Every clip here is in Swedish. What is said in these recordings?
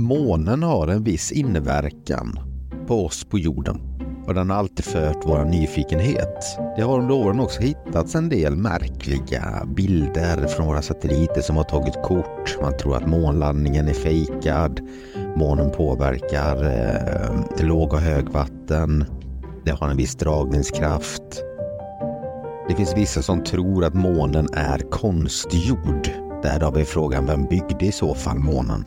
Månen har en viss inverkan på oss på jorden och den har alltid fört vår nyfikenhet. Det har under åren också hittats en del märkliga bilder från våra satelliter som har tagit kort. Man tror att månlandningen är fejkad. Månen påverkar eh, låg och högvatten. Det har en viss dragningskraft. Det finns vissa som tror att månen är konstgjord. Därav är frågan, vem byggde i så fall månen?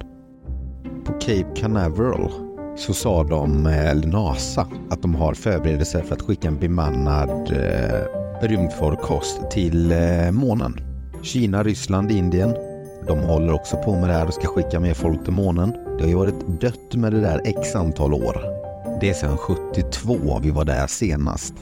På Cape Canaveral så sa de, eller NASA, att de har förberedelser för att skicka en bemannad eh, rymdfarkost till eh, månen. Kina, Ryssland, Indien. De håller också på med det här och ska skicka mer folk till månen. Det har ju varit dött med det där x antal år. Det är sedan 72 vi var där senast.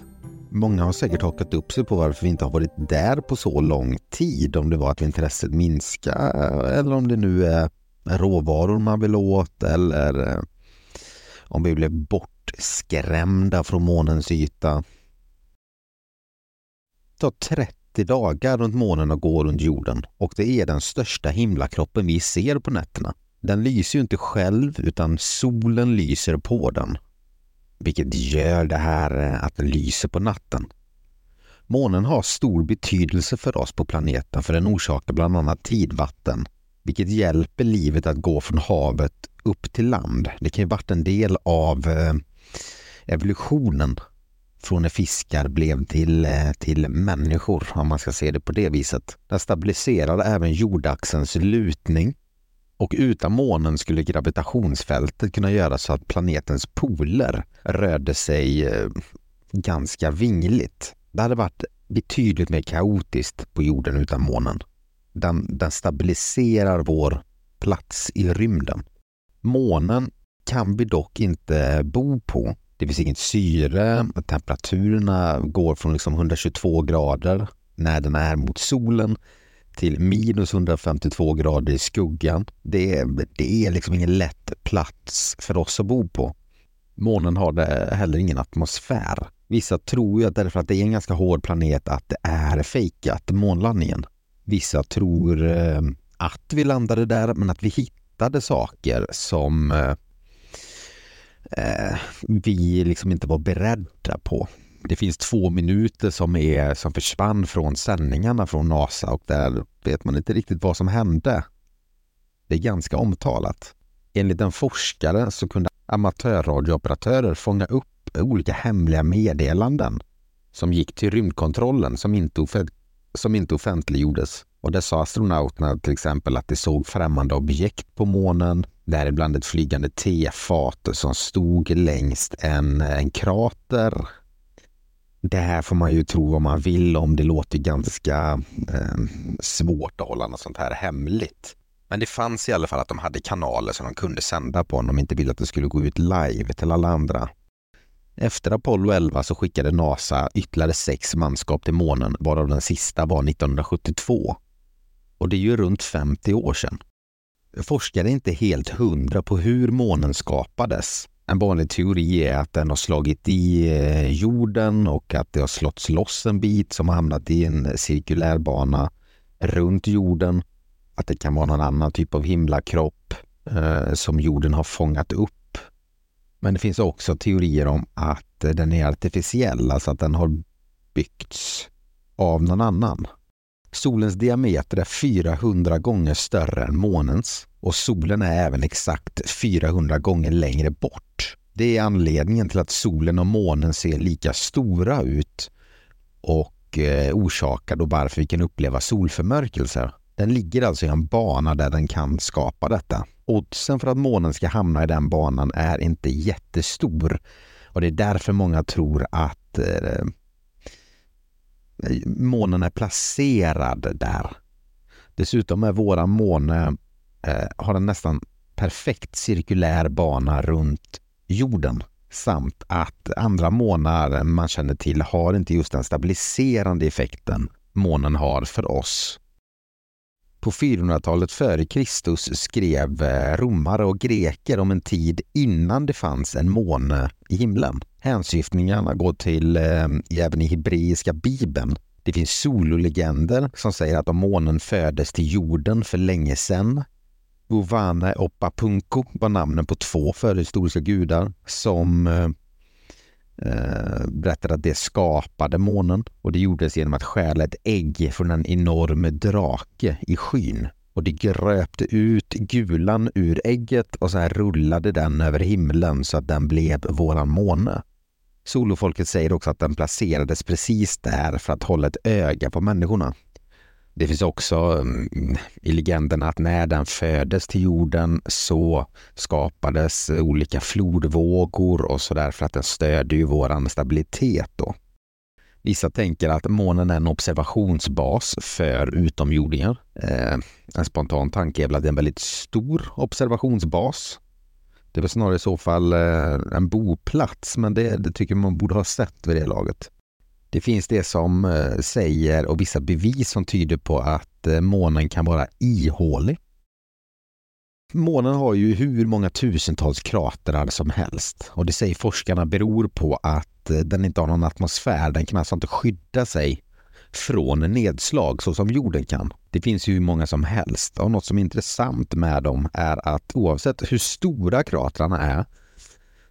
Många har säkert hakat upp sig på varför vi inte har varit där på så lång tid. Om det var att intresset minskade eller om det nu är råvaror man vill åt eller eh, om vi blev bortskrämda från månens yta. Det tar 30 dagar runt månen att gå runt jorden och det är den största himlakroppen vi ser på nätterna. Den lyser ju inte själv utan solen lyser på den. Vilket gör det här eh, att den lyser på natten. Månen har stor betydelse för oss på planeten för den orsakar bland annat tidvatten vilket hjälper livet att gå från havet upp till land. Det kan ju varit en del av eh, evolutionen från när fiskar blev till, eh, till människor, om man ska se det på det viset. Den stabiliserade även jordaxelns lutning och utan månen skulle gravitationsfältet kunna göra så att planetens poler rörde sig eh, ganska vingligt. Det hade varit betydligt mer kaotiskt på jorden utan månen. Den, den stabiliserar vår plats i rymden. Månen kan vi dock inte bo på. Det finns inget syre, temperaturerna går från liksom 122 grader när den är mot solen till minus 152 grader i skuggan. Det, det är liksom ingen lätt plats för oss att bo på. Månen har det heller ingen atmosfär. Vissa tror ju att därför att det är en ganska hård planet att det är fejkat, månlandningen. Vissa tror eh, att vi landade där men att vi hittade saker som eh, eh, vi liksom inte var beredda på. Det finns två minuter som, är, som försvann från sändningarna från NASA och där vet man inte riktigt vad som hände. Det är ganska omtalat. Enligt en forskare så kunde amatörradiooperatörer fånga upp olika hemliga meddelanden som gick till rymdkontrollen som inte som inte offentliggjordes. Och där sa astronauterna till exempel att de såg främmande objekt på månen, däribland ett flygande tefat som stod längst en, eh, en krater. Det här får man ju tro vad man vill om. Det låter ganska eh, svårt att hålla något sånt här hemligt. Men det fanns i alla fall att de hade kanaler som de kunde sända på om de inte ville att det skulle gå ut live till alla andra. Efter Apollo 11 så skickade NASA ytterligare sex manskap till månen, varav den sista var 1972. Och det är ju runt 50 år sedan. Forskare är inte helt hundra på hur månen skapades. En vanlig teori är att den har slagit i eh, jorden och att det har slått loss en bit som har hamnat i en cirkulär bana runt jorden. Att det kan vara någon annan typ av himlakropp eh, som jorden har fångat upp men det finns också teorier om att eh, den är artificiell, alltså att den har byggts av någon annan. Solens diameter är 400 gånger större än månens och solen är även exakt 400 gånger längre bort. Det är anledningen till att solen och månen ser lika stora ut och eh, orsakar då varför vi kan uppleva solförmörkelser. Den ligger alltså i en bana där den kan skapa detta. Oddsen för att månen ska hamna i den banan är inte jättestor. Och det är därför många tror att eh, månen är placerad där. Dessutom är våra måne eh, har en nästan perfekt cirkulär bana runt jorden. Samt att andra månar man känner till har inte just den stabiliserande effekten månen har för oss på 400-talet före Kristus skrev eh, romare och greker om en tid innan det fanns en måne eh, i himlen. Hänsyftningarna går till eh, även i hebreiska bibeln. Det finns sololegender som säger att om månen föddes till jorden för länge sedan Uvane och Papunko var namnen på två förhistoriska gudar som eh, eh, berättade att det skapade månen och det gjordes genom att stjäla ett ägg från en enorm drake i skyn. Och det gröpte ut gulan ur ägget och så här rullade den över himlen så att den blev våran måne. Solofolket säger också att den placerades precis där för att hålla ett öga på människorna. Det finns också mm, i legenden att när den föddes till jorden så skapades olika flodvågor och så där för att den stödjer ju våran stabilitet då. Vissa tänker att månen är en observationsbas för utomjordingar. Eh, en spontan tanke är väl att det är en väldigt stor observationsbas. Det är väl snarare i så fall eh, en boplats, men det, det tycker man borde ha sett vid det laget. Det finns det som eh, säger och vissa bevis som tyder på att eh, månen kan vara ihålig. Månen har ju hur många tusentals kratrar som helst och det säger forskarna beror på att eh, den inte har någon atmosfär. Den kan alltså inte skydda sig från nedslag så som jorden kan. Det finns ju hur många som helst och något som är intressant med dem är att oavsett hur stora kratrarna är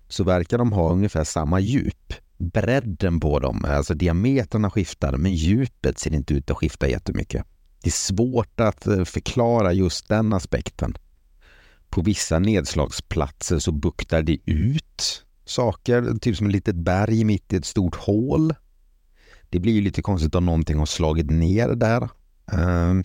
så verkar de ha ungefär samma djup bredden på dem, alltså diametrarna skiftar men djupet ser inte ut att skifta jättemycket. Det är svårt att eh, förklara just den aspekten. På vissa nedslagsplatser så buktar det ut saker, typ som ett litet berg mitt i ett stort hål. Det blir ju lite konstigt om någonting har slagit ner där. Ehm,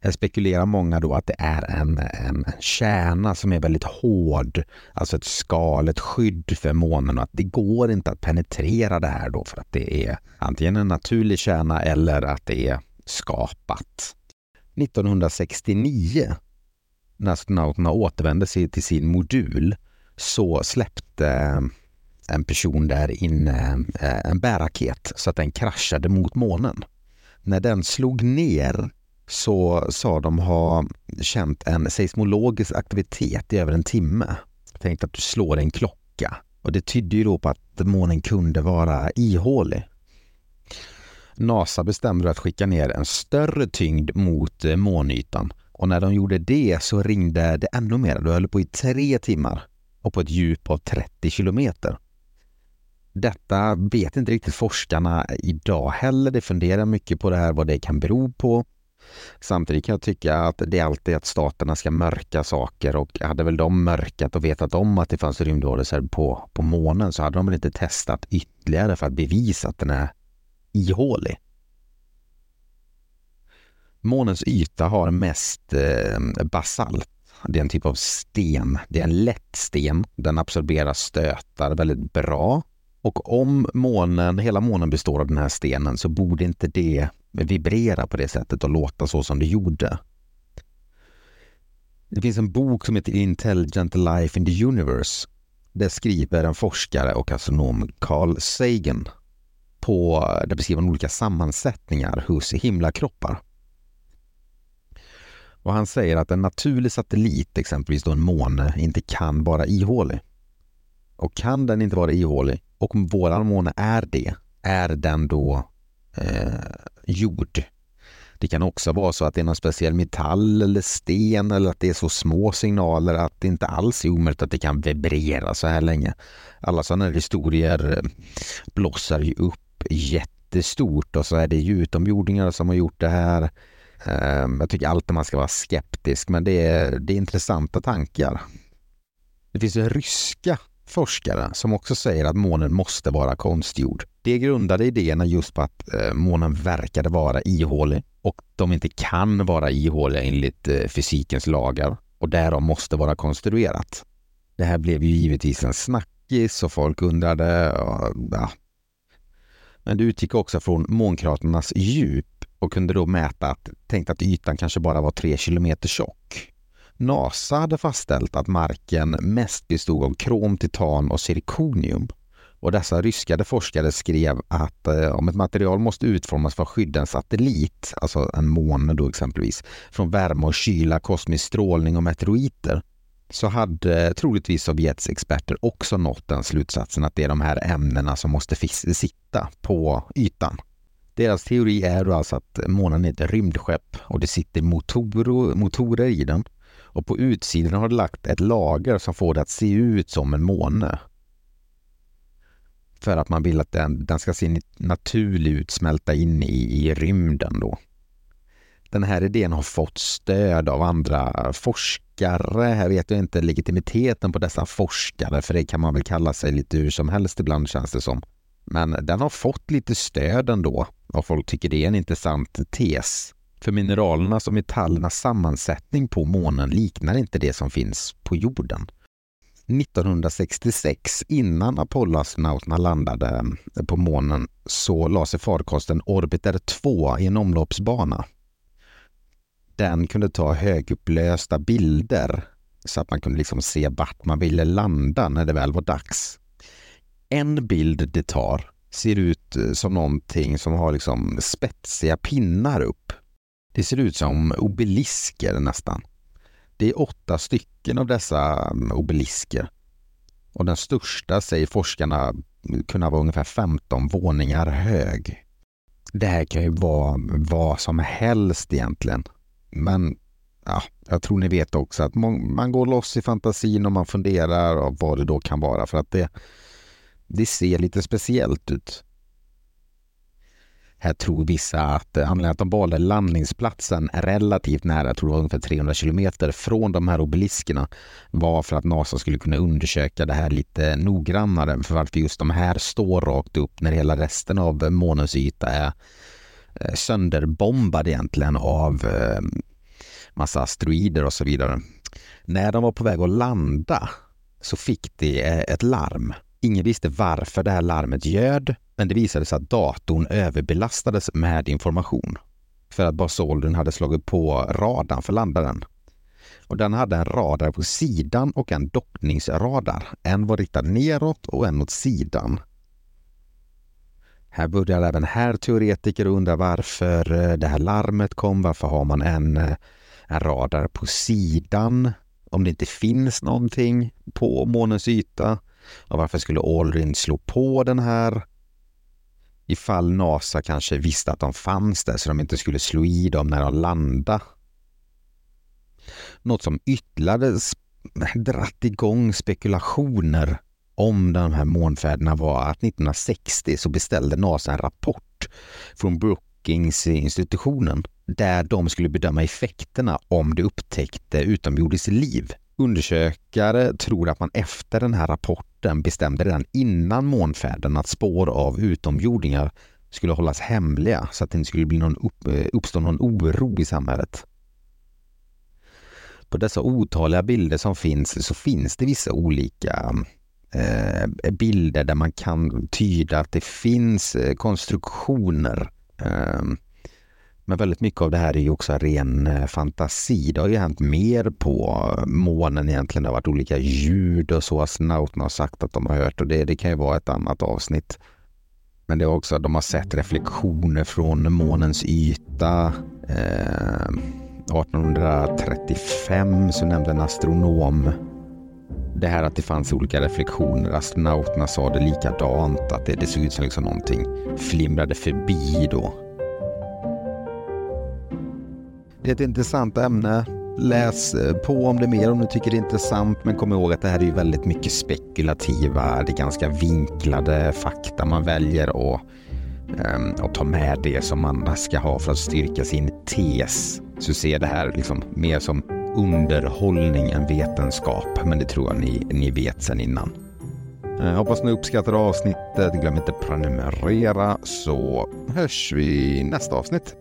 här spekulerar många då att det är en, en kärna som är väldigt hård, alltså ett skal, ett skydd för månen och att det går inte att penetrera det här då för att det är antingen en naturlig kärna eller att det är skapat. 1969 när astronauterna återvände sig till sin modul så släppte eh, en person där inne eh, en bärraket så att den kraschade mot månen. När den slog ner så sa de ha känt en seismologisk aktivitet i över en timme. Tänk att du slår en klocka. Och det tydde ju då på att månen kunde vara ihålig. NASA bestämde att skicka ner en större tyngd mot eh, månytan och när de gjorde det så ringde det ännu mer. Det höll på i tre timmar och på ett djup av 30 kilometer. Detta vet inte riktigt forskarna idag heller. De funderar mycket på det här, vad det kan bero på. Samtidigt kan jag tycka att det är alltid att staterna ska mörka saker och hade väl de mörkat och vetat om att det fanns rymdvarelser på, på månen så hade de väl inte testat ytterligare för att bevisa att den är ihålig. Månens yta har mest eh, basalt. Det är en typ av sten. Det är en lätt sten. Den absorberar stötar väldigt bra. Och om månen, hela månen består av den här stenen så borde inte det vibrera på det sättet och låta så som det gjorde. Det finns en bok som heter Intelligent Life in the Universe. Där skriver en forskare och astronom Carl Sagan på, där beskriver han olika sammansättningar hos himlakroppar. Och han säger att en naturlig satellit, exempelvis då en måne, inte kan vara ihålig. Och kan den inte vara ihålig, och om våran måne är det, är den då eh, jord. Det kan också vara så att det är någon speciell metall eller sten eller att det är så små signaler att det inte alls är omöjligt att det kan vibrera så här länge. Alla sådana här historier eh, blossar ju upp jättestort och så är det ju utomjordingar som har gjort det här. Ehm, jag tycker alltid man ska vara skeptisk men det är, det är intressanta tankar. Det finns ju ryska forskare som också säger att månen måste vara konstgjord. Det grundade idéerna just på att eh, månen verkade vara ihålig och de inte kan vara ihåliga enligt eh, fysikens lagar och därav måste vara konstruerat. Det här blev ju givetvis en snackis och folk undrade, ja. Men det utgick också från månkraternas djup och kunde då mäta att, tänkte att ytan kanske bara var tre kilometer tjock. NASA hade fastställt att marken mest bestod av krom, titan och zirkonium. Och dessa ryskade forskare skrev att eh, om ett material måste utformas för att skydda en satellit, alltså en måne då exempelvis, från värme och kyla, kosmisk strålning och meteoriter, så hade troligtvis Sovjets experter också nått den slutsatsen att det är de här ämnena som måste sitta på ytan. Deras teori är då alltså att månen är ett rymdskepp och det sitter motor, motorer i den och på utsidan har det lagt ett lager som får det att se ut som en måne. För att man vill att den, den ska se naturlig ut, smälta in i, i rymden då. Den här idén har fått stöd av andra forskare. Här vet jag inte legitimiteten på dessa forskare, för det kan man väl kalla sig lite hur som helst ibland känns det som. Men den har fått lite stöd ändå och folk tycker det är en intressant tes. För mineralernas och metallernas sammansättning på månen liknar inte det som finns på jorden. 1966, innan Apollo-astronauterna landade eh, på månen, så lade sig farkosten Orbiter 2 i en omloppsbana. Den kunde ta högupplösta bilder så att man kunde liksom se vart man ville landa när det väl var dags. En bild det tar ser ut eh, som någonting som har liksom spetsiga pinnar upp. Det ser ut som obelisker nästan. Det är åtta stycken av dessa mm, obelisker. Och den största säger forskarna kunna vara ungefär 15 våningar hög. Det här kan ju vara vad som helst egentligen. Men ja, jag tror ni vet också att man, går loss i fantasin och man funderar vad det då kan vara för att det, det ser lite speciellt ut. Här tror vissa att eh, anledningen att de valde landningsplatsen relativt nära, jag tror det var ungefär 300 kilometer från de här obeliskerna, var för att NASA skulle kunna undersöka det här lite noggrannare. För varför just de här står rakt upp när hela resten av månens yta är eh, sönderbombad egentligen av eh, massa asteroider och så vidare. När de var på väg att landa så fick de ett larm. Ingen visste varför det här larmet ljöd men det visade sig att datorn överbelastades med information för att Basolden hade slagit på radarn för landaren. Och den hade en radar på sidan och en dockningsradar. En var riktad neråt och en åt sidan. Här börjar även här teoretiker undra varför eh, det här larmet kom. Varför har man en, eh, en radar på sidan om det inte finns någonting på månens yta? Och varför skulle Aldrin slå på den här? ifall NASA kanske visste att de fanns där så de inte skulle slå i dem när de landade. Något som ytterligare dratt igång spekulationer om de här månfärderna var att 1960 så beställde NASA en rapport från Brookings-institutionen där de skulle bedöma effekterna om de upptäckte utomjordiskt liv. Undersökare tror att man efter den här rapporten bestämde redan innan månfärden att spår av utomjordingar skulle hållas hemliga så att det inte skulle bli någon upp, eh, uppstå någon oro i samhället. På dessa otaliga bilder som finns så finns det vissa olika eh, bilder där man kan tyda att det finns eh, konstruktioner eh, men väldigt mycket av det här är ju också ren eh, fantasi. Det har ju hänt mer på månen egentligen. Det har varit olika ljud och så astronauterna har sagt att de har hört och det, det kan ju vara ett annat avsnitt. Men det är också att de har sett reflektioner från månens yta. Eh, 1835 så nämnde en astronom det här att det fanns olika reflektioner. Astronauterna sa det likadant, att det, det såg ut som liksom någonting flimrade förbi då. Det är ett intressant ämne. Läs eh, på om det mer om du tycker det är intressant. Men kom ihåg att det här är ju väldigt mycket spekulativa, det är ganska vinklade fakta man väljer och, um, och ta med det som man ska ha för att styrka sin tes. Så se det här liksom mer som underhållning än vetenskap. Men det tror jag ni, ni vet sedan innan. Jag hoppas ni uppskattar avsnittet. Glöm inte prenumerera så hörs vi i nästa avsnitt.